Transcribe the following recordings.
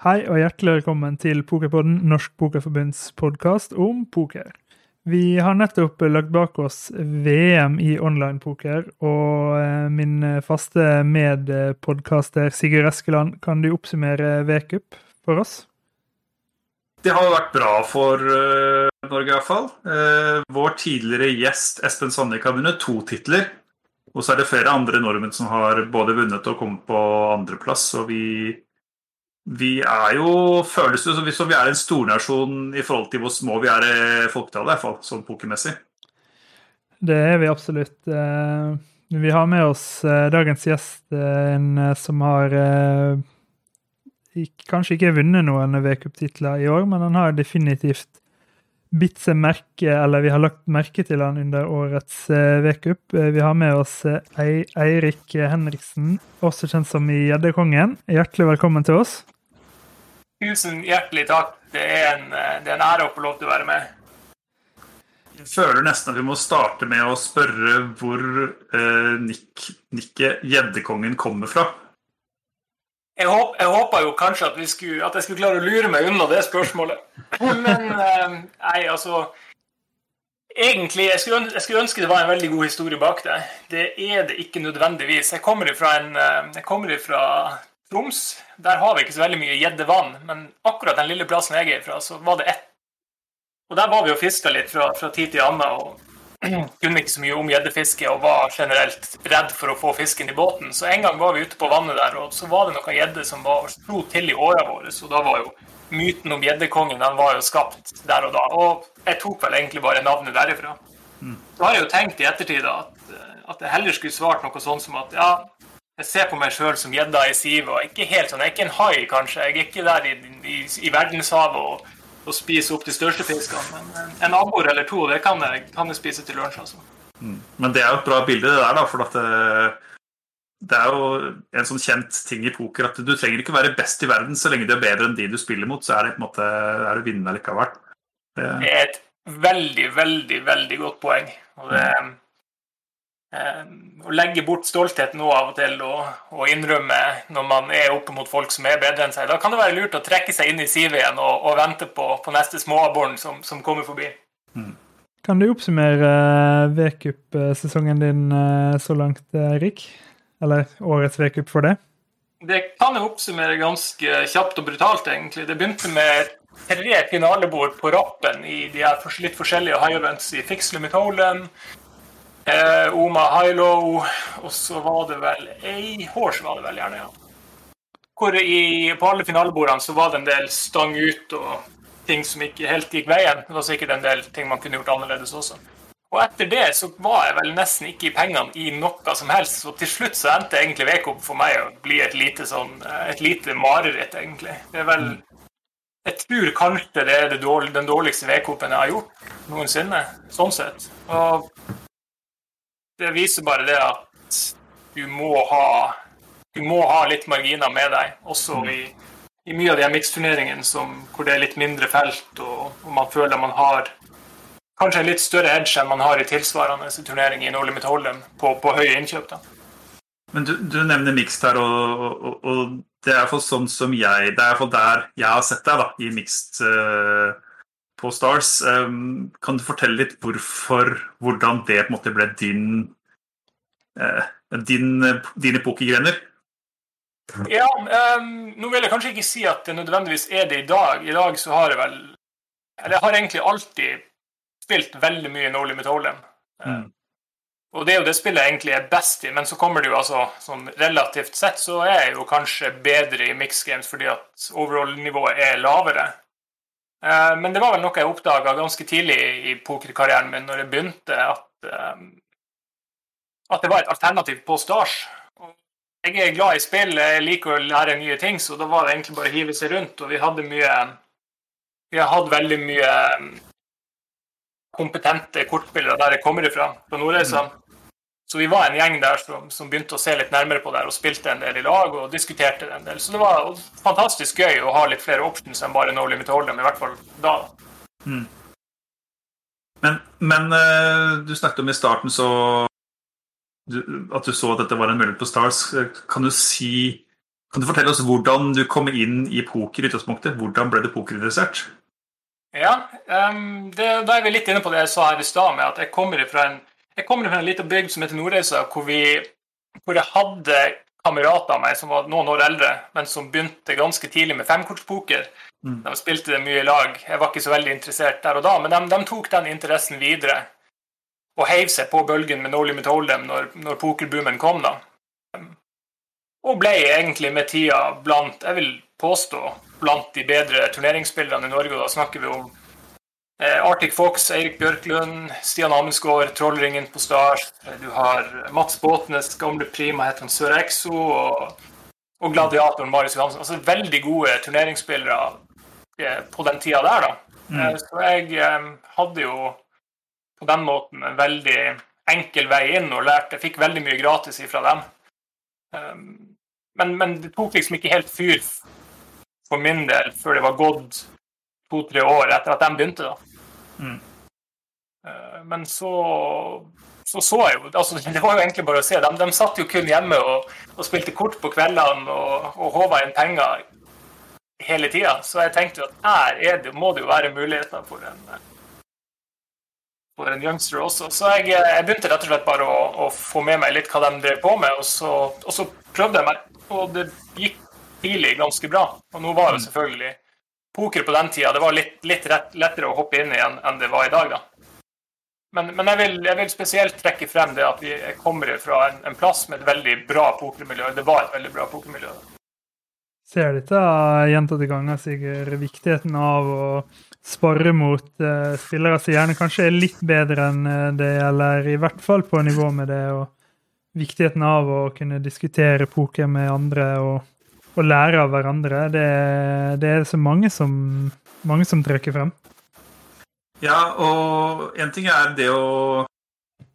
Hei og hjertelig velkommen til Pokerpodden, Norsk Pokerforbunds podkast om poker. Vi har nettopp lagt bak oss VM i online-poker, og eh, min faste medpodkaster Sigurd Eskeland, kan du oppsummere V-cup for oss? Det har vært bra for uh, Norge, iallfall. Uh, vår tidligere gjest Espen Sandvik har vunnet to titler. Og så er det flere andre nordmenn som har både vunnet og kommet på andreplass. Og vi vi er jo, føles det som vi er en stornasjon i forhold til hvor små vi er i folketallet, i hvert fall sånn pokermessig. Det er vi absolutt. Eh, vi har med oss eh, dagens gjest, eh, en som har kanskje ikke vunnet noen V-cuptitler i år, men han har definitivt bitt seg merke, eller vi har lagt merke til han under årets V-cup. Vi har med oss Eirik Henriksen, også kjent som Gjeddekongen. Hjertelig velkommen til oss. Tusen hjertelig takk. Det er, en, det er en ære å få lov til å være med. Jeg føler nesten at vi må starte med å spørre hvor eh, Nick, Nikket Gjeddekongen kommer fra. Jeg, håp, jeg håpa jo kanskje at, skulle, at, jeg skulle klare å lure meg unna det spørsmålet. Men eh, nei, altså Egentlig, jeg skulle, jeg skulle, ønske det var en veldig god historie bak det. Det er det ikke nødvendigvis. Jeg kommer ifra, en, eh, jeg kommer ifra Troms der har vi ikke så veldig mye gjeddevann, men akkurat den lille plassen jeg er fra, så var det ett. Og der var vi og fiska litt fra, fra, tid til annen. og kunne ikke så mye om gjeddefiske og var generelt redd for å få fisken i båten. Så en gang var vi ute på vannet der, og så var det noen gjedde som var, slo til i åra våre. Så da var jo myten om gjeddekongen den var jo skapt der og da. Og jeg tok vel egentlig bare navnet derifra. Mm. Så har jeg jo tenkt i ettertid at, at jeg heller skulle svart noe sånn som at ja, jeg ser på meg sjøl som gjedda i sivet. Ikke helt sånn, jeg er ikke en hai, kanskje. Jeg er ikke der i, i, i verdenshavet og, og, spiser opp de største fiskene. Men en abbor eller to, det kan jeg, kan jeg spise til lunsj. altså. Mm. Men det er jo et bra bilde, det der, da. For at det, det, er jo en sånn kjent ting i poker at du trenger ikke være best i verden så lenge du er bedre enn de du spiller mot, så er det på en måte er du vinnende likevel. Det... det er et veldig, veldig, veldig godt poeng. Og det, Eh, å legge bort stoltheten nå av og til og, og, innrømme når man er oppe mot folk som er bedre enn seg. Da kan det være lurt å trekke seg inn i sivet igjen og, og, vente på, på neste småabboren som, som, kommer forbi. Mm. Kan du oppsummere eh, V-cup-sesongen din eh, så langt, Erik? Eller årets V-cup for det? Det kan jeg oppsummere ganske kjapt og brutalt, egentlig. Det begynte med tre finalebord på rappen i de her litt forskjellige high events i Fix Limit Holen, Eh, Oma Hilo, og så var det vel ei Horse, var det vel gjerne, ja. Hvor i, på alle finalebordene så var det en del stang ut og ting som ikke helt gikk veien. Det var sikkert en del ting man kunne gjort annerledes også. Og etter det så var jeg vel nesten ikke i pengene i noe som helst. Så til slutt så endte egentlig VK for meg å bli et lite sånn et lite mareritt, egentlig. Det er vel Jeg tror kanskje det er det dårlig, den dårligste VK-en jeg har gjort noensinne, sånn sett. Og det viser bare det at du må ha du må ha litt marginer med deg, også mm. i, i mye av de miksturneringene hvor det er litt mindre felt, og, og, man føler man har kanskje en litt større edge enn man har i tilsvarende turnering i No Limit Hold'em på, på, høye innkjøp. da. Men du, du nevner mixed her, og, og, og, det er iallfall sånn som jeg Det er iallfall der jeg har sett deg, da, i mixed uh, på Stars. Kan du fortelle litt hvorfor, hvordan det på en måte ble din, uh, din dine pokergrener? Ja, um, nå vil jeg kanskje ikke si at det nødvendigvis er det i dag. I dag så har jeg vel Eller jeg har egentlig alltid spilt veldig mye No Limit Hold'em. Mm. Og det er jo det spillet jeg egentlig er best i, men så kommer det jo altså sånn relativt sett så er jeg jo kanskje bedre i mix games fordi at overall-nivået er lavere. Eh, men det var vel noe jeg oppdaga ganske tidlig i pokerkarrieren min, når jeg begynte, at, eh, at det var et alternativ på Stars. Jeg er glad i spill, jeg liker å lære nye ting, så da var det egentlig bare å hive seg rundt. Og vi hadde mye Vi har hatt veldig mye mm, kompetente kortspillere der jeg kommer ifra, på Nordreisa. Mm. Så vi var en gjeng der som, som, begynte å se litt nærmere på det og spilte en del i lag og diskuterte det en del. Så det var fantastisk gøy å ha litt flere options enn bare No Limit Hold'em, i hvert fall da. Mm. Men, men uh, du snakket om i starten så du, at du så at dette var en mulighet på Stars. Kan du si Kan du fortelle oss hvordan du kom inn i poker i utgangspunktet? Hvordan ble du pokerinteressert? Ja, um, det, da er vi litt inne på det jeg sa her i stad, med at jeg kommer fra en, jeg kommer fra en liten bygd som heter Nordreisa, hvor, hvor jeg hadde kamerater av meg som var noen år eldre, men som begynte ganske tidlig med femkortspoker. Mm. De spilte det mye i lag. Jeg var ikke så veldig interessert der og da, men de, de tok den interessen videre og heiv seg på bølgen med No Limit Hold'em når, når pokerboomen kom. da. Og ble egentlig med tida blant, jeg vil påstå, blant de bedre turneringsspillerne i Norge. og Da snakker vi om Arctic Fox, Eirik Bjørklund, Stian Amensgaard, Trollringen på Stars. Du har Mats Båtnes, gamle prima heter han Sør Exo, og, og gladiatoren Marius Johansen. Altså veldig gode turneringsspillere eh, på den tida der, da. Mm. Eh, så jeg eh, hadde jo på den måten en veldig enkel vei inn og lærte. Jeg fikk veldig mye gratis ifra dem. Um, men, men, det tok liksom ikke helt fyr for min del før det var gått to-tre år etter at de begynte. da. Mm. Uh, men så, så så jeg jo altså Det var jo egentlig bare å se. De, de satt jo kun hjemme og, og spilte kort på kveldene og, og håva inn penger hele tida. Så jeg tenkte jo at her det, må det jo være muligheter for en for en youngster også. Så jeg, jeg, begynte rett og slett bare å, å, få med meg litt hva de drev på med, og så, og så, prøvde jeg meg. Og det gikk tidlig ganske bra. Og nå var jo mm. selvfølgelig poker på den tida det var litt, litt rett, lettere å hoppe inn i enn, enn det var i dag. da. Men, men jeg, vil, jeg, vil, spesielt trekke frem det at vi kommer fra en, en plass med et veldig bra pokermiljø. Det var et veldig bra pokermiljø. da. Ser dette gjentatte ganger, Sigurd, viktigheten av å spare mot uh, spillere som gjerne kanskje er litt bedre enn eh, det, eller i hvert fall på nivå med det, og viktigheten av å kunne diskutere poker med andre og, og lære av hverandre. Det, det, er så mange som, mange som trekker frem. Ja, og en ting er det å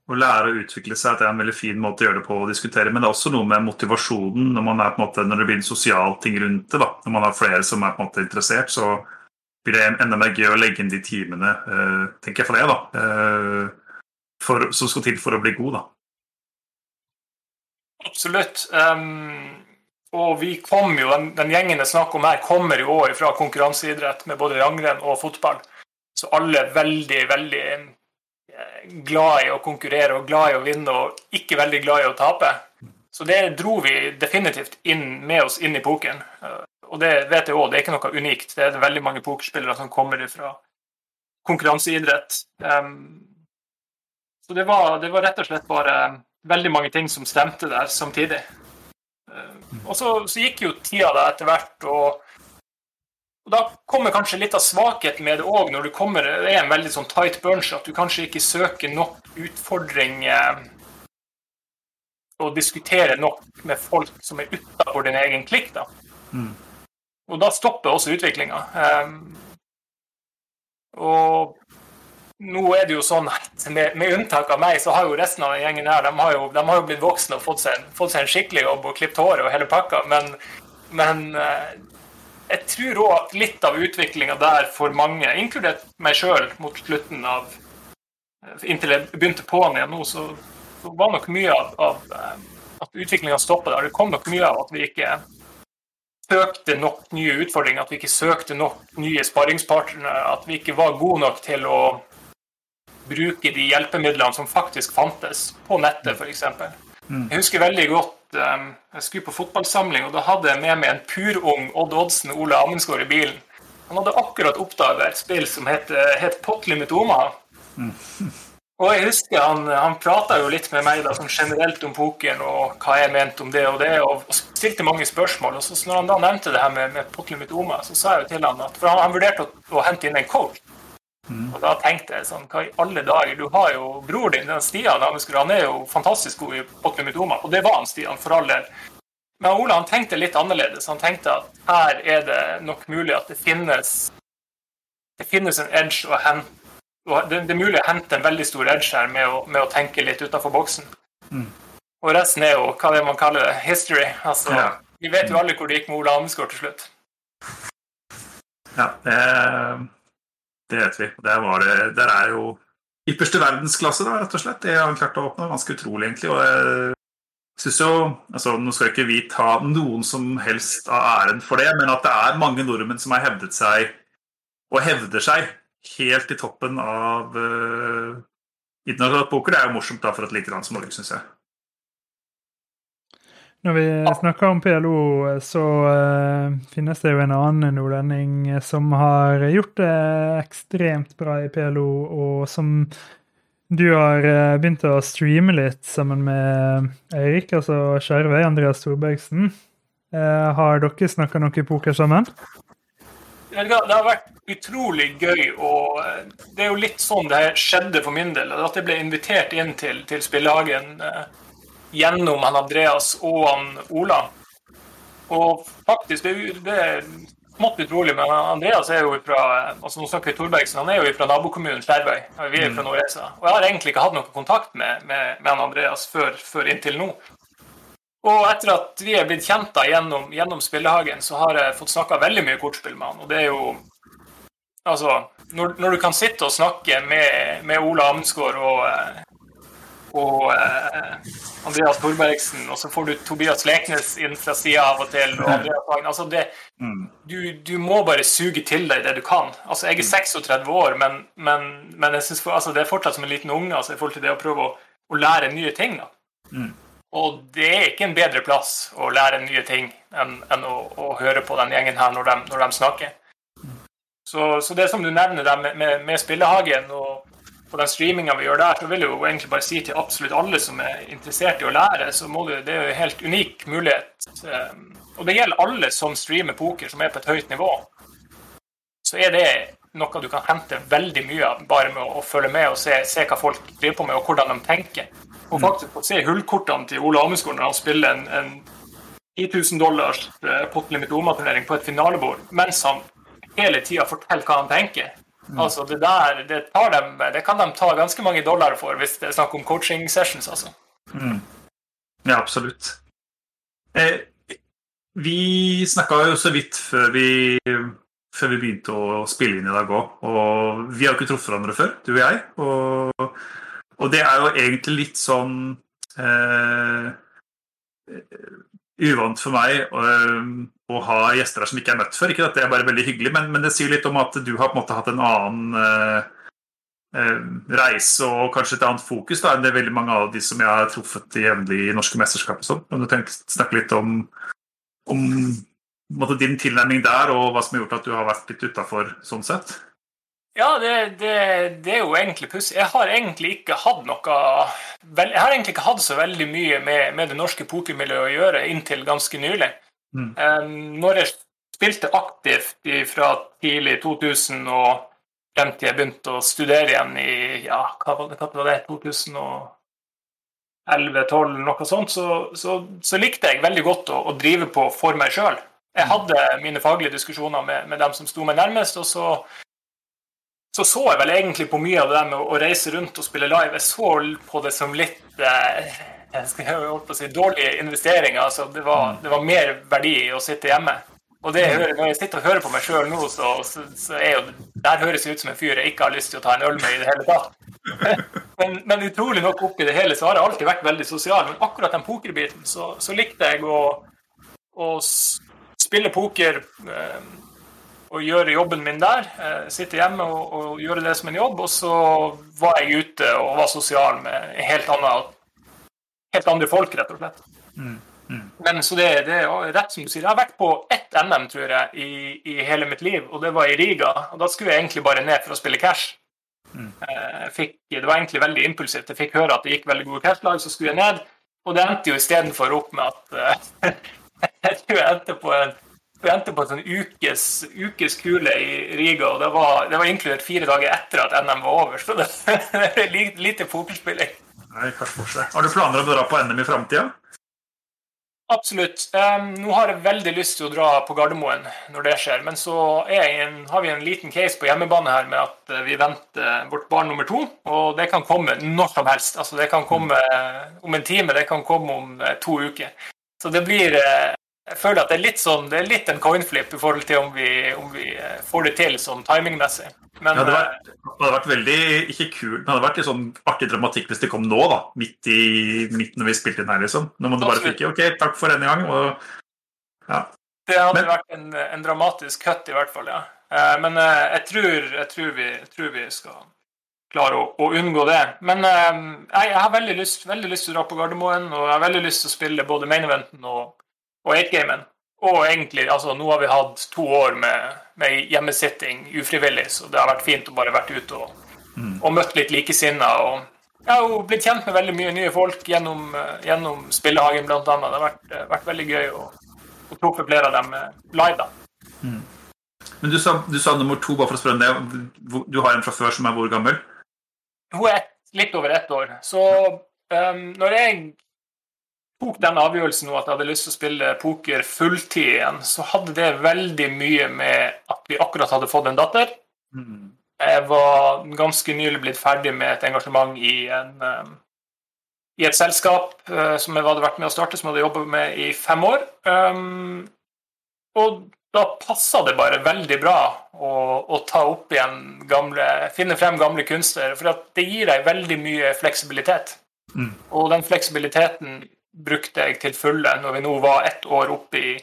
å lære å utvikle seg, at det er en veldig fin måte å gjøre det på å diskutere. Men det er også noe med motivasjonen når, man er på en måte, når det blir en sosial ting rundt det. da, Når man har flere som er på en måte interessert, så blir det enda mer gøy å legge inn de timene, uh, tenker jeg for det, da. Uh, for, som skal til for å bli god, da. Absolutt. Um, og vi kom jo, den, den gjengen jeg snakker om her, kommer jo òg fra konkurranseidrett med både langrenn og fotball. Så alle er veldig, veldig eh, glad i å konkurrere og glad i å vinne og ikke veldig glad i å tape. Så det dro vi definitivt inn med oss inn i pokeren og det vet jeg òg, det er ikke noe unikt. Det er veldig mange pokerspillere som kommer fra konkurranseidrett. Um, så det var, det var, rett og slett bare veldig mange ting som stemte der samtidig. Um, og så, så, gikk jo tida da etter hvert, og, og, da kommer kanskje litt av svakheten med det òg, når du kommer, det er en veldig sånn tight bunch, at du kanskje ikke søker nok utfordring eh, og diskuterer nok med folk som er utafor din egen klikk. da. Mm. Og da stopper også utviklinga. Um, og nå er det jo sånn at med, med, unntak av meg, så har jo resten av gjengen her de har jo, de har jo blitt voksne og fått seg, fått seg en skikkelig jobb og klippet håret og hele pakka. Men, men uh, jeg tror òg at litt av utviklinga der for mange, inkludert meg sjøl mot slutten av Inntil jeg begynte på'n igjen nå, så, så, var nok mye av, av uh, at utviklinga stoppa der. Det kom nok mye av at vi ikke søkte nok nye utfordringer, at vi ikke søkte nok nye sparringspartnere, at vi ikke var gode nok til å bruke de hjelpemidlene som faktisk fantes på nettet, f.eks. Mm. Jeg husker veldig godt um, jeg skulle på fotballsamling, og da hadde jeg med meg en purung Odd Oddsen Ole Amundsgaard i bilen. Han hadde akkurat oppdaget et spill som het, het Potlimitoma. Mm. Og jeg husker Han, han prata jo litt med meg da, sånn generelt om pokeren og hva jeg mente om det og det, og, og stilte mange spørsmål. og så Når han da nevnte det her med, med Potlimit Oma, så sa jeg jo til han at for han, han vurderte å, å, hente inn en coach. Mm. Og da tenkte jeg sånn Hva i alle dager? Du har jo bror din, den Stian Han er jo fantastisk god i potlemidoma, og det var han, Stian, for all del. Men Ola han tenkte litt annerledes. Han tenkte at her er det nok mulig at det finnes det finnes en edge å hente det, er mulig å hente en veldig stor edge her med å, med å tenke litt utafor boksen. Mm. Og resten er jo hva det man kaller det, history. Altså, ja. Vi vet jo alle hvor det gikk med Ola Amesgaard til slutt. Ja, det, det vet vi. Der, det, der er jo ypperste verdensklasse, da, rett og slett. Det har han klart å oppnå. Ganske utrolig, egentlig. Og jeg synes jo, altså Nå skal ikke vi ta noen som helst av æren for det, men at det er mange nordmenn som har hevdet seg, og hevder seg, helt i toppen av uh, internasjonal poker, det er jo morsomt da for et lite land som Norge, syns jeg. Når vi snakker om PLO, så uh, finnes det jo en annen nordlending som har gjort det ekstremt bra i PLO, og som du har uh, begynt å streame litt sammen med Eirik, altså Skjervøy, Andreas Storbergsen. Uh, har dere snakka noe poker sammen? Det har vært utrolig gøy, og det er jo litt sånn det skjedde for min del. At jeg ble invitert inn til, til Spillehagen. Uh, gjennom han Andreas og han Ola. Og faktisk, det, det er smått utrolig, men Andreas er jo fra altså nå snakker vi Torbergsen, han er jo fra nabokommunen Skjervøy. Vi er fra mm. Nordreisa. Og jeg har egentlig ikke hatt noen kontakt med, med, med Andreas før, før, inntil nå. Og etter at vi er blitt kjent da gjennom, gjennom Spillehagen, så har jeg fått snakka veldig mye kortspill med han. Og det er jo Altså, når, når du kan sitte og snakke med, med Ola Amensgaard og, og eh, Andreas Thorbergsen, og så får du Tobias Leknes inn fra sida av og til. og Altså det, mm. du, du, må bare suge til deg det du kan. Altså Jeg er 36 mm. år, men, men, men jeg synes for, altså det er fortsatt som en liten unge altså i forhold til det å prøve å, å lære nye ting. Mm. Og det er ikke en bedre plass å lære nye ting enn, enn å, å, høre på den gjengen her når de, når de snakker. Mm. Så, så, det som du nevner der med, med, med Spillehagen og på den streaminga vi gjør der, så vil jeg jo egentlig bare si til absolutt alle som er interessert i å lære, så må du, det er jo en helt unik mulighet. Ehm, og det gjelder alle som streamer poker, som er på et høyt nivå. Så er det noe du kan hente veldig mye av bare med å følge med og se, se hva folk driver på med, og hvordan de tenker. Og faktisk få se hullkortene til Ole Amesgaard når han spiller en, en 10 000 dollars eh, potlimit OMA-turnering på et finalebord, mens han hele tida forteller hva han tenker. Mm. Altså det der, det, de, det, kan de ta ganske mange dollar for hvis det er snakk om coaching sessions, altså. Mm. Ja, absolutt. Eh, vi snakka jo så vidt før vi, før vi, begynte å spille inn i dag òg, og vi har jo ikke truffet hverandre før, du og jeg. Og, og det er jo egentlig litt sånn eh, uvant for meg å, å, ha gjester her som ikke er møtt før. Ikke at det er bare veldig hyggelig, men, men, det sier litt om at du har på en måte hatt en annen eh, eh, reise og kanskje et annet fokus da, enn det er veldig mange av de som jeg har truffet jevnlig i norske mesterskap. og Sånn. Kan du tenke, snakke litt om, om måte, din tilnærming der, og hva som har gjort at du har vært litt utafor sånn sett? Ja, det, det, det, er jo egentlig pussig. Jeg har egentlig ikke hatt noe Jeg har egentlig ikke hatt så veldig mye med, med det norske pokermiljøet å gjøre inntil ganske nylig. Mm. Når jeg spilte aktivt fra tidlig 2000 og frem til jeg begynte å studere igjen i ja, hva var det, hva var det 2011-2012, noe sånt, så, så, så, likte jeg veldig godt å, å drive på for meg sjøl. Jeg hadde mine faglige diskusjoner med, med dem som sto meg nærmest, og så så så jeg vel egentlig på mye av det med å reise rundt og spille live. Jeg så på det som litt eh, jeg på å si, dårlige investeringer. Altså, det, var, mm. det var mer verdi i å sitte hjemme. Og det, når jeg sitter og hører på meg sjøl nå, så, så, så, er jo det høres ut som en fyr jeg ikke har lyst til å ta en øl med i det hele tatt. Men, men utrolig nok oppi det hele så har jeg alltid vært veldig sosial. Men akkurat den pokerbiten så, så likte jeg å, å spille poker eh, og gjøre jobben min der. Eh, sitte hjemme og, og, gjøre det som en jobb. Og så var jeg ute og var sosial med helt, annet, helt andre folk, rett og slett. Mm. Mm. Men så det, det, er rett som du sier. Jeg har vært på ett NM, tror jeg, i, i, hele mitt liv, og det var i Riga. Og da skulle jeg egentlig bare ned for å spille cash. Mm. Eh, fikk, det var egentlig veldig impulsivt. Jeg fikk høre at det gikk veldig gode cash-lag, så skulle jeg ned. Og det endte jo istedenfor opp med at uh, jeg tror jeg endte på en jeg endte på en sånn ukes, ukes kule i Riga, og det var, det var, inkludert fire dager etter at NM var over. Så det er lite, lite Har du planer om å dra på NM i framtida? Absolutt. Um, nå har jeg veldig lyst til å dra på Gardermoen når det skjer. Men så en, har vi en liten case på hjemmebane her med at eh, vi venter vårt barn nummer to. Og det kan komme når som helst. Altså, det kan komme om en time, det kan komme om eh, to uker. Så det blir eh, jeg føler at det er litt sånn, det er litt en coinflip i forhold til om vi, om vi eh, får det til sånn timingmessig. Men, ja, det vært, det hadde vært veldig ikke kul, men det hadde vært litt sånn artig dramatikk hvis det kom nå, da. Midt i midten når vi spilte inn her, liksom. Nå må du bare fikk OK, takk for denne gang. Og, ja. Det hadde Men- vært en, en dramatisk cut, i hvert fall, ja. Eh, Men eh, jeg tror, jeg tror, vi, jeg tror vi skal klare å, å unngå det. Men eh, jeg, jeg har veldig lyst, veldig lyst til å dra på Gardermoen, og jeg har veldig lyst til å spille både main eventen og, og 8-gamen. Og egentlig, altså nå har vi hatt to år med, med hjemmesitting ufrivillig, så det har vært fint å bare vært ute og, og møtt litt likesinnede. Og jeg har jo blitt kjent med veldig mye nye folk gjennom, eh, gjennom Spillehagen, annet. Det har vært, eh, vært veldig gøy å, å truffe flere av dem eh, live, da. Men du sa, du sa nummer to, bare for å spørre om det. Du har en fra før som er hvor gammel? Hun er litt over ett år. Så um, når jeg tok den avgjørelsen at jeg hadde lyst til å spille poker fulltid igjen, så hadde det veldig mye med at vi akkurat hadde fått en datter. Jeg var ganske nylig blitt ferdig med et engasjement i, en, um, i et selskap uh, som jeg hadde vært med å starte, som jeg hadde jobbet med i fem år. Um, og da passa det bare veldig bra å, å ta opp igjen gamle Finne frem gamle kunster, for at det gir deg veldig mye fleksibilitet. Mm. Og den fleksibiliteten brukte jeg til fulle når vi nå var ett år oppe i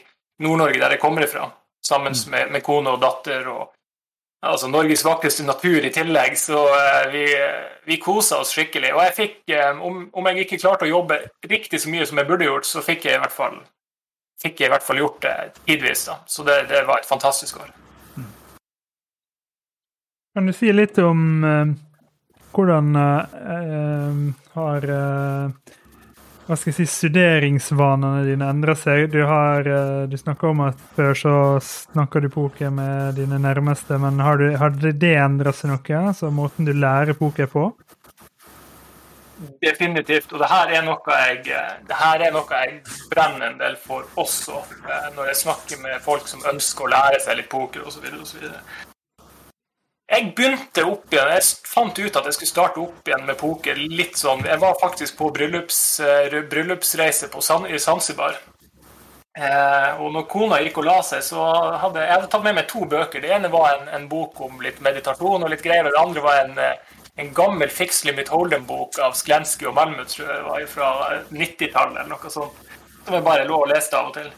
Nord-Norge, der jeg kommer ifra, sammen med, med kone og datter. og altså Norges vakreste natur i tillegg, så eh, vi, vi kosa oss skikkelig. Og jeg fikk, eh, om, om jeg ikke klarte å jobbe riktig så mye som jeg burde gjort, så fikk jeg i hvert fall, fikk jeg i hvert fall gjort det tidvis. da. Så det, det var et fantastisk år. Kan du si litt om eh, hvordan eh, eh, har eh, hva skal jeg si, studeringsvanene dine endrer seg? Du, har, eh, du snakker om at før så snakker du poker med dine nærmeste, men har, du, har det endra seg noe? Altså måten du lærer poker på? Definitivt. Og det her er noe jeg, er noe jeg brenner en del for også, eh, når jeg snakker med folk som ønsker å lære seg litt poker osv. Jeg begynte opp igjen, jeg fant ut at jeg skulle starte opp igjen med poker litt sånn Jeg var faktisk på bryllups, eh, bryllupsreise på San, i Zanzibar. Eh, og når kona gikk og la seg, så hadde jeg hadde tatt med meg to bøker. Det ene var en, en bok om litt meditasjon og litt greier, og det andre var en, eh, en gammel Fix Limit Holden-bok av Sklensky og Malmut, tror jeg var fra 90-tallet eller noe sånt. Som jeg bare lå og leste av og til.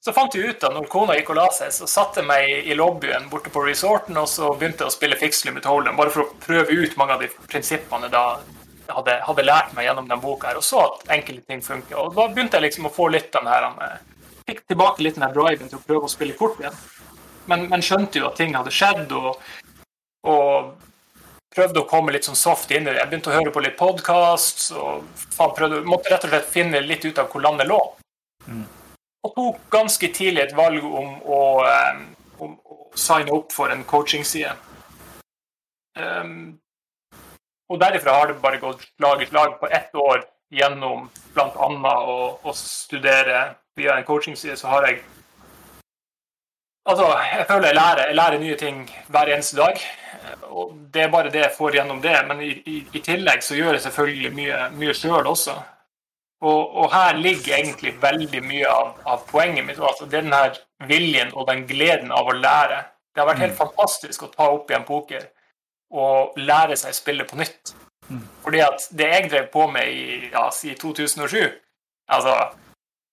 Så fant vi ut at når kona gikk og la seg, så satte jeg meg i lobbyen borte på resorten og så begynte jeg å spille Fix Limit Hold'em, bare for å prøve ut mange av de prinsippene da jeg hadde, hadde lært meg gjennom den boka, her, og så at enkelte ting funker. Og da begynte jeg liksom å få litt den her eh, Fikk tilbake litt den her driven til å prøve å spille kort igjen. Men, men skjønte jo at ting hadde skjedd, og, og prøvde å komme litt sånn soft inn i det. Jeg begynte å høre på litt podkast og prøvde, måtte rett og slett finne litt ut av hvor landet lå. Og tok ganske tidlig et valg om å, eh, om å signe opp for en coachingside. Um, og derifra har det bare gått slag i slag på ett år gjennom bl.a. Å, å studere via en coachingside, så har jeg Altså, jeg føler jeg lærer, jeg lærer nye ting hver eneste dag. Og det er bare det jeg får gjennom det. Men i, i, i tillegg så gjør jeg selvfølgelig mye, mye sjøl også. Og, og, her ligger egentlig veldig mye av, av poenget mitt. Altså, det er den her viljen og den gleden av å lære. Det har vært helt fantastisk å ta opp igjen poker og lære seg å spille på nytt. Fordi at det jeg drev på med i ja, si 2007 altså,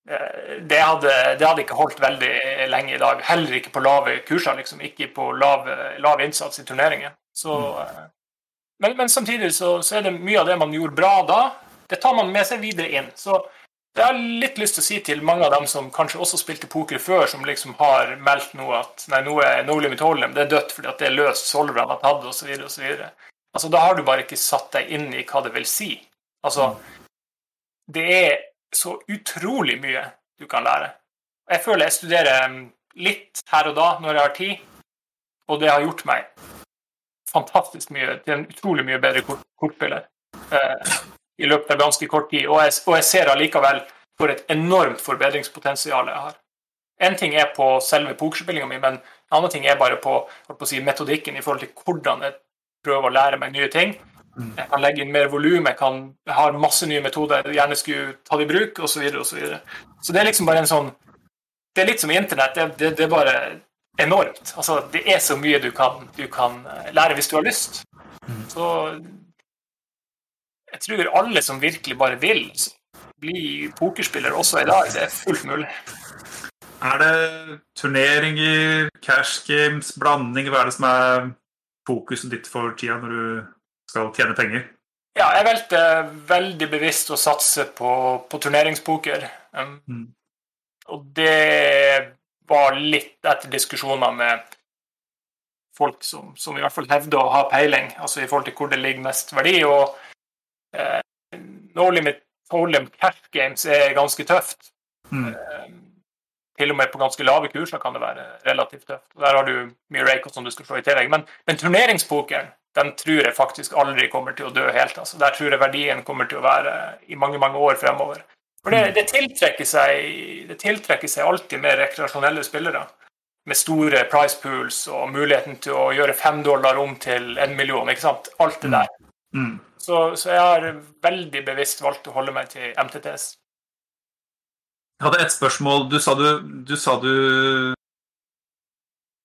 eh, det hadde, det hadde ikke holdt veldig lenge i dag. Heller ikke på lave kurser, liksom. Ikke på lav, lav innsats i turneringer. Så, eh, men, men samtidig så, så er det mye av det man gjorde bra da, det tar man med seg videre inn. Så jeg har litt lyst til å si til mange av dem som kanskje også spilte poker før, som liksom har meldt nå at nei, nå er no limit hold'em, det er dødt fordi at det er løst solverne har tatt, osv., osv. Altså, da har du bare ikke satt deg inn i hva det vil si. Altså, det er så utrolig mye du kan lære. Jeg føler jeg studerer litt her og da når jeg har tid, og det har gjort meg fantastisk mye til en utrolig mye bedre kort, kortspiller. Eh, i løpet av ganske kort tid. Og jeg, og jeg ser allikevel for et enormt forbedringspotensial jeg har. En ting er på selve pokerspillinga mi, men en annen ting er bare på, på si, metodikken i forhold til hvordan jeg prøver å lære meg nye ting. Jeg kan legge inn mer volum, jeg, kan, jeg har masse nye metoder jeg gjerne skulle tatt i bruk, osv. Så, videre, og så, videre. så det er liksom bare en sånn Det er litt som internett. Det, det, det er bare enormt. Altså, det er så mye du kan, du kan lære hvis du har lyst. Så jeg tror alle som virkelig bare vil bli pokerspiller også i dag, det er fullt mulig. Er det turneringer, cash games, blanding? Hva er det som er fokuset ditt for tida når du skal tjene penger? Ja, jeg valgte veldig bevisst å satse på, på turneringspoker. Um, mm. Og det var litt etter diskusjoner med folk som, som i hvert fall hevder å ha peiling, altså i forhold til hvor det ligger mest verdi. Og no limit hold'em cash games er ganske tøft. Mm. Eh, til og med på ganske lave kurser kan det være relativt tøft. Og Der har du mye rake som du skal slå i tillegg. Men, men turneringspokeren den tror jeg faktisk aldri kommer til å dø helt. Altså. Der tror jeg verdien kommer til å være i mange mange år fremover. For det, det, tiltrekker, seg, det tiltrekker seg alltid mer rekreasjonelle spillere med store price pools og muligheten til å gjøre fem dollar om til en million. ikke sant? Alt det der. Mm. Så, så, jeg har veldig bevisst valgt å holde meg til MTTS. Jeg hadde et spørsmål. Du sa du, du sa du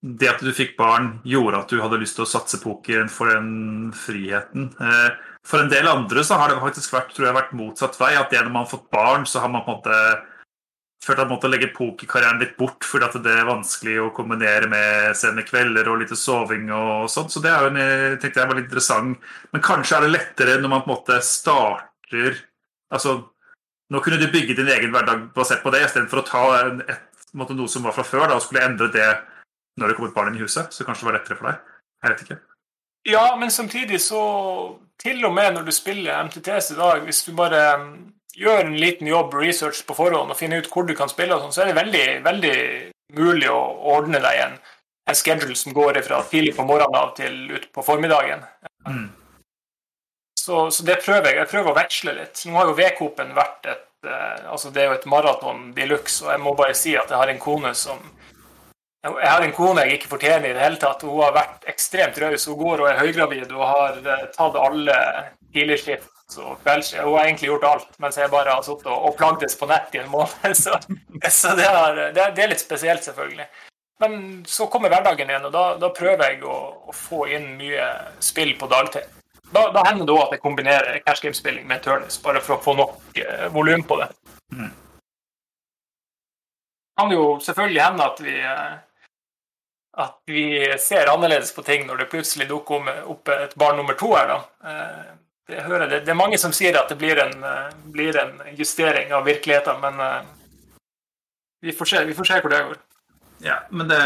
Det at du fikk barn, gjorde at du hadde lyst til å satse poker for den friheten. Eh, for en del andre så har det faktisk vært, tror jeg, vært motsatt vei. At det når man har fått barn, så har man på en måte følt jeg måtte legge pokerkarrieren litt bort fordi at det er vanskelig å kombinere med sene kvelder og lite soving og sånt. Så det er jo en, tenkte jeg var litt interessant. Men kanskje er det lettere når man på en måte starter Altså, nå kunne du bygge din egen hverdag basert på det, istedenfor å ta et, måte, noe som var fra før, da, og skulle endre det når det kom et barn inn i huset. Så kanskje det var lettere for deg. Jeg vet ikke. Ja, men samtidig så Til og med når du spiller MTTS i dag, hvis du bare gjør en liten jobb research på forhånd og finner ut hvor du kan spille, og sånn, så er det veldig, veldig mulig å ordne deg en, en schedule som går fra tidlig på morgenen av til ut på formiddagen. Mm. Så, så, det prøver jeg. Jeg prøver å veksle litt. Nå har jo V-Coop-en vært et eh, altså Det er jo et maraton de luxe, og jeg må bare si at jeg har en kone som jeg har en kone jeg ikke fortjener i det hele tatt. Hun har vært ekstremt raus. Hun går og er høygravid og har eh, tatt alle tidligskift så kvelds, hun har egentlig gjort alt, mens jeg bare har sittet og, og plagdes på nett i en måned. Så, så det, er, det, er, litt spesielt, selvfølgelig. Men så kommer hverdagen igjen, og da, da prøver jeg å, å, få inn mye spill på dagtid. Da, da hender det òg at jeg kombinerer cash game-spilling med turnies, bare for å få nok eh, volum på det. Mm. Det kan jo selvfølgelig hende at vi eh, at vi ser annerledes på ting når det plutselig dukker opp et barn nummer to her. da. Eh, det, det. det er mange som sier at det blir en, eh, blir en justering av virkeligheten, men uh, vi, får se, vi, får se, hvor det går. Ja, men det,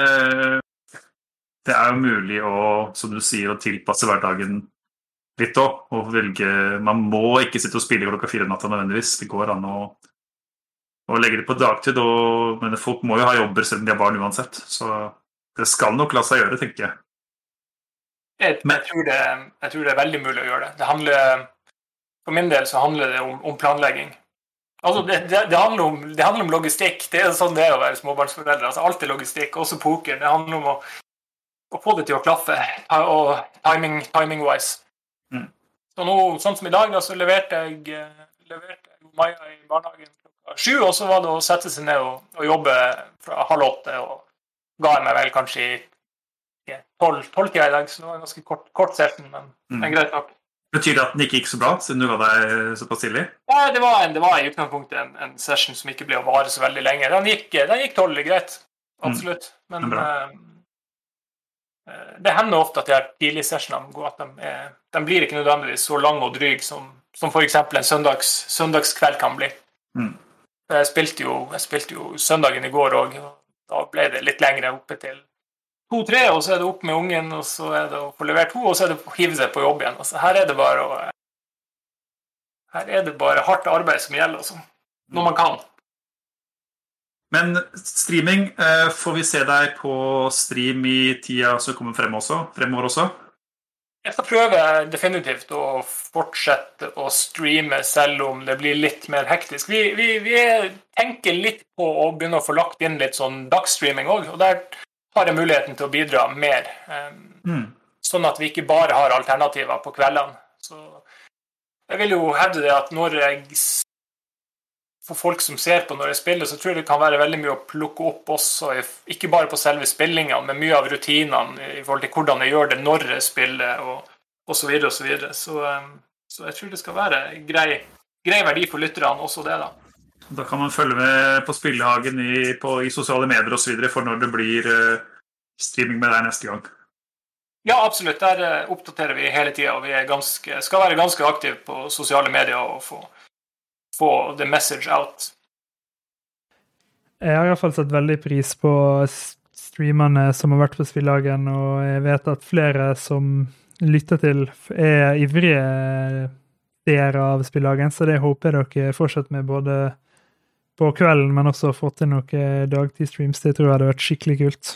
det er jo mulig å, som du sier, å tilpasse hverdagen litt òg. Og velge Man må ikke sitte og spille klokka fire om natta nødvendigvis. Det går an å, å legge det på dagtid. Og, men folk må jo ha jobber selv om de har barn uansett. Så det skal nok la seg gjøre, tenker jeg. Jeg, jeg, tror det, jeg, tror det, er veldig mulig å gjøre det. det handler, for min del så handler det om, om planlegging. Altså, det, det, handler om, det, handler om, logistikk. Det er sånn det er å være småbarnsforeldre. Altså, alt er logistikk, også poker. Det handler om å, å få det til å klaffe, og timing-wise. Mm. Så nå, sånn som i dag, da, så leverte jeg, leverte jeg Maja i barnehagen klokka sju, og så var det å sette seg ned og, og jobbe fra halv åtte. og ga jeg meg vel kanskje i tolv-tida i dag, så det var en ganske kort, kort session, men, mm. men greit nok. Betyr det at den ikke gikk så bra, siden du var der såpass tidlig? Ja, det var, en, det var i utgangspunktet en, en, session som ikke ble å vare så veldig lenge. Den gikk, den gikk tolv, greit. Absolutt. Mm. Men uh, det hender ofte at de her tidlige sessionene går at de, er, de blir ikke nødvendigvis så lange og dryge som, som f.eks. en søndags, søndagskveld kan bli. Mm. Jeg, spilte jo, jeg spilte jo søndagen i går òg, og da ble det litt lengre oppe til to-tre, og så er det opp med ungen, og så er det å få levert to, og så er det å hive seg på jobb igjen. Altså, her er det bare å Her er det bare hardt arbeid som gjelder, altså. Når man kan. Men streaming, eh, får vi se deg på stream i tida som kommer frem også, fremover også? Jeg skal prøve definitivt å fortsette å streame selv om det blir litt mer hektisk. Vi, vi, vi tenker litt på å begynne å få lagt inn litt sånn dagsstreaming òg. Og der har jeg muligheten til å bidra mer. Mm. Sånn at vi ikke bare har alternativer på kveldene. Så jeg vil jo hevde det at når jeg For folk som ser på når jeg spiller, så tror jeg det kan være veldig mye å plukke opp også, ikke bare på selve spillinga, men mye av rutinene i forhold til hvordan jeg gjør det når jeg spiller, og osv. Så, videre, og så, videre. så Så jeg tror det skal være grei, grei verdi for lytterne også det, da. Da kan man følge med på Spillehagen i, på, i sosiale medier osv. for når det blir uh, streaming med deg neste gang. Ja, absolutt. Der uh, oppdaterer vi hele tida. Og vi ganske, skal være ganske aktive på sosiale medier og få, få the message out. Jeg har iallfall satt veldig pris på streamerne som har vært på Spillehagen, og jeg vet at flere som lytter til, er ivrige seere av Spillehagen, så det håper jeg dere fortsetter med både på kvelden, men også fått til noen dagtidstreams. Det tror jeg hadde vært skikkelig kult.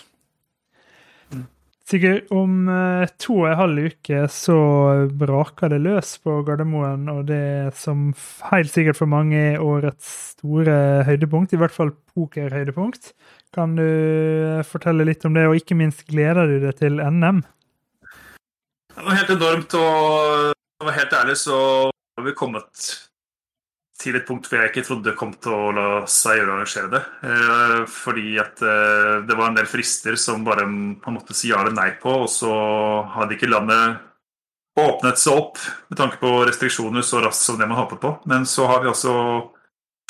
Sigurd, Sikkert om eh, to og en halv uke så braker det løs på Gardermoen, og det som helt sikkert for mange er årets store høydepunkt, i hvert fall pokerhøydepunkt. Kan du eh, fortelle litt om det, og ikke minst gleder du deg til NM? Det var helt enormt, og for å være helt ærlig så har vi kommet til et punkt hvor jeg ikke trodde det kom til å la seg gjøre å arrangere det. Eh, fordi at eh, det var en del frister som bare man måtte si ja eller nei på, og så hadde ikke landet åpnet seg opp med tanke på restriksjoner så raskt som det man håpet på. Men så har vi også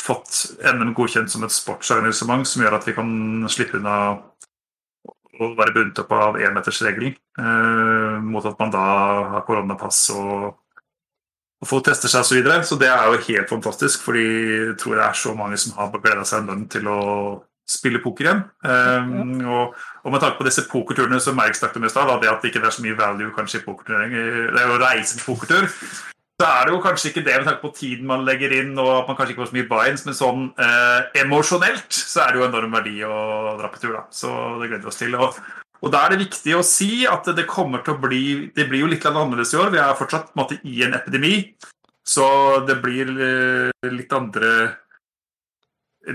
fått NM godkjent som et sportsarrangement som gjør at vi kan slippe unna å være bundet opp av énmetersregelen, eh, mot at man da har koronapass og og få tester seg osv. Så, videre. så det er jo helt fantastisk, fordi jeg tror det er så mange som har gleda seg enormt til å spille poker igjen. Um, og, og, med tanke på disse pokerturene som Merk snakket om i stad, det at det ikke er så mye value kanskje i pokerturnering, det er å reise på pokertur, så er det jo kanskje ikke det med tanke på tiden man legger inn, og at man kanskje ikke får så mye buy-ins, men sånn eh, emosjonelt så er det jo enorm verdi å dra på tur, da. Så det gleder vi oss til. Og og Da er det viktig å si at det kommer til å bli Det blir jo litt annerledes i år. Vi er fortsatt måte, i en epidemi, så det blir eh, litt andre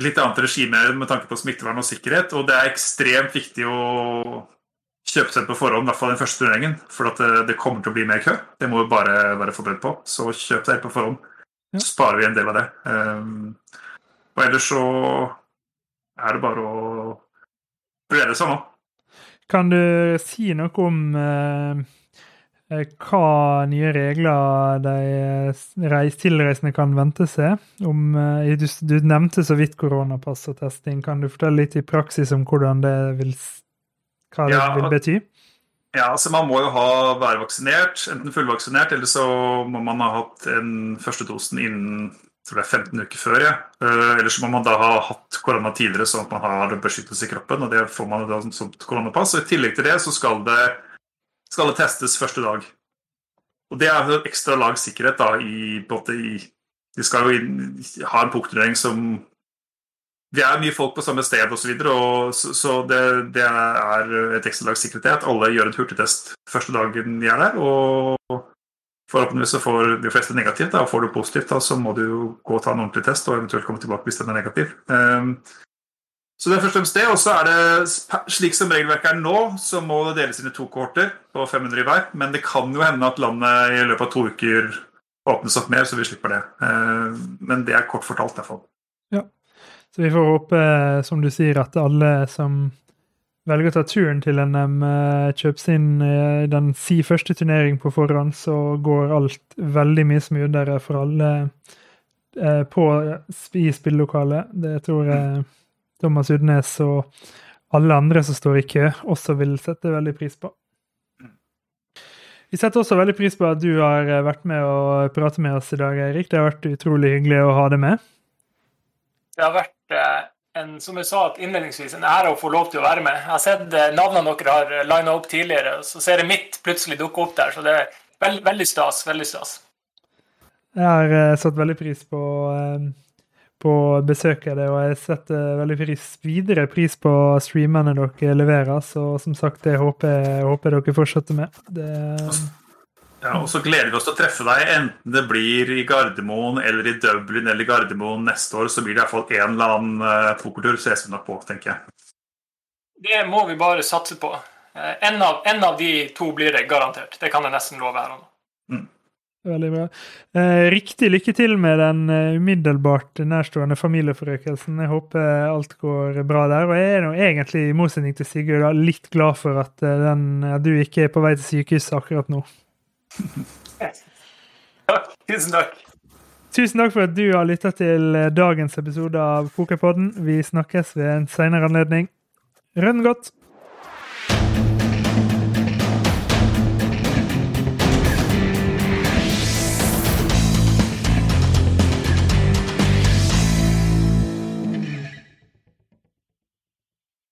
litt annet regime med tanke på smittevern og sikkerhet. Og det er ekstremt viktig å kjøpe seg på forhånd, i hvert fall den første turneringen. For det, det, kommer til å bli mer kø. Det må vi bare være forberedt på. Så kjøp deg på forhånd. Så sparer vi en del av det. Um, og ellers så er det bare å glede seg nå. Kan du si noe om eh, eh hva nye regler de reis, tilreisende kan vente seg? Om, eh, du, du, nevnte så vidt koronapass og testing. Kan du fortelle litt i praksis om hvordan det vil, hva det ja, vil bety? Ja, altså Man må jo ha, være vaksinert, enten fullvaksinert, eller så må man ha hatt en første dosen innen tror det er 15 uker før. Ja. Uh, ellers må man da ha hatt korona tidligere, sånn at man har beskyttelse i kroppen. og Det får man da som koronapass. og I tillegg til det så skal det, skal det testes første dag. Og Det er et ekstra lag sikkerhet. da, i, i De skal jo inn, ha en punkturnering som Vi er mye folk på samme sted osv., så, videre, så, så det, det, er et ekstra lag sikkerhet alle gjør en hurtigtest første dagen de er der. og Forhåpentligvis så får de fleste negativt. Da. Får du positivt, da, så må du jo gå og ta en ordentlig test og eventuelt komme tilbake hvis den er negativ. Um, så det er først og fremst det. Og så er det slik som regelverket er nå, så må det deles inn i to kohorter på 500 i hver. Men det kan jo hende at landet i løpet av to uker åpnes opp mer, så vi slipper det. Um, men det er kort fortalt, fall. Ja. Så vi får håpe, som du sier, at alle som velger å ta turen til NM, eh, kjøpe sin eh, den si første turnering på forhånd, så går alt veldig mye smoothere for alle eh, på, i spillelokalet. Det tror jeg Thomas Udnes og alle andre som står i kø, også vil sette veldig pris på. Vi setter også veldig pris på at du har vært med og pratet med oss i dag, Eirik. Det har vært utrolig hyggelig å ha deg med. Det har vært en, som jeg sa innledningsvis, en ære å få lov til å være med. Jeg har sett eh, navnene dere har eh, lina opp tidligere, så ser jeg mitt plutselig dukke opp der. Så det er veld, veldig stas. Veldig stas. Jeg har uh, satt veldig pris på, på besøket det, og jeg setter veldig pris, videre pris på streamene dere leverer. Så som sagt, det håper håper dere fortsetter med. Det, ja, og så gleder vi oss til å treffe deg, enten det blir i Gardermoen eller i Dublin eller i Gardermoen neste år. Så blir det iallfall en eller annen uh, pokertur, ses vi nok på, tenker jeg. Det må vi bare satse på. Uh, en, av, en, av, de to blir det garantert. Det kan jeg nesten love her og nå. Mm. Veldig bra. Eh, riktig lykke til med den umiddelbart nærstående familieforøkelsen. Jeg håper alt går bra der. Og jeg er nå egentlig, i motsetning til Sigurd, litt glad for at, den, at du ikke er på vei til sykehuset akkurat nå. Takk. Tusen takk. Tusen takk for at du har lytta til dagens episode av Pokerpodden. Vi snakkes ved en seinere anledning. Rønn godt!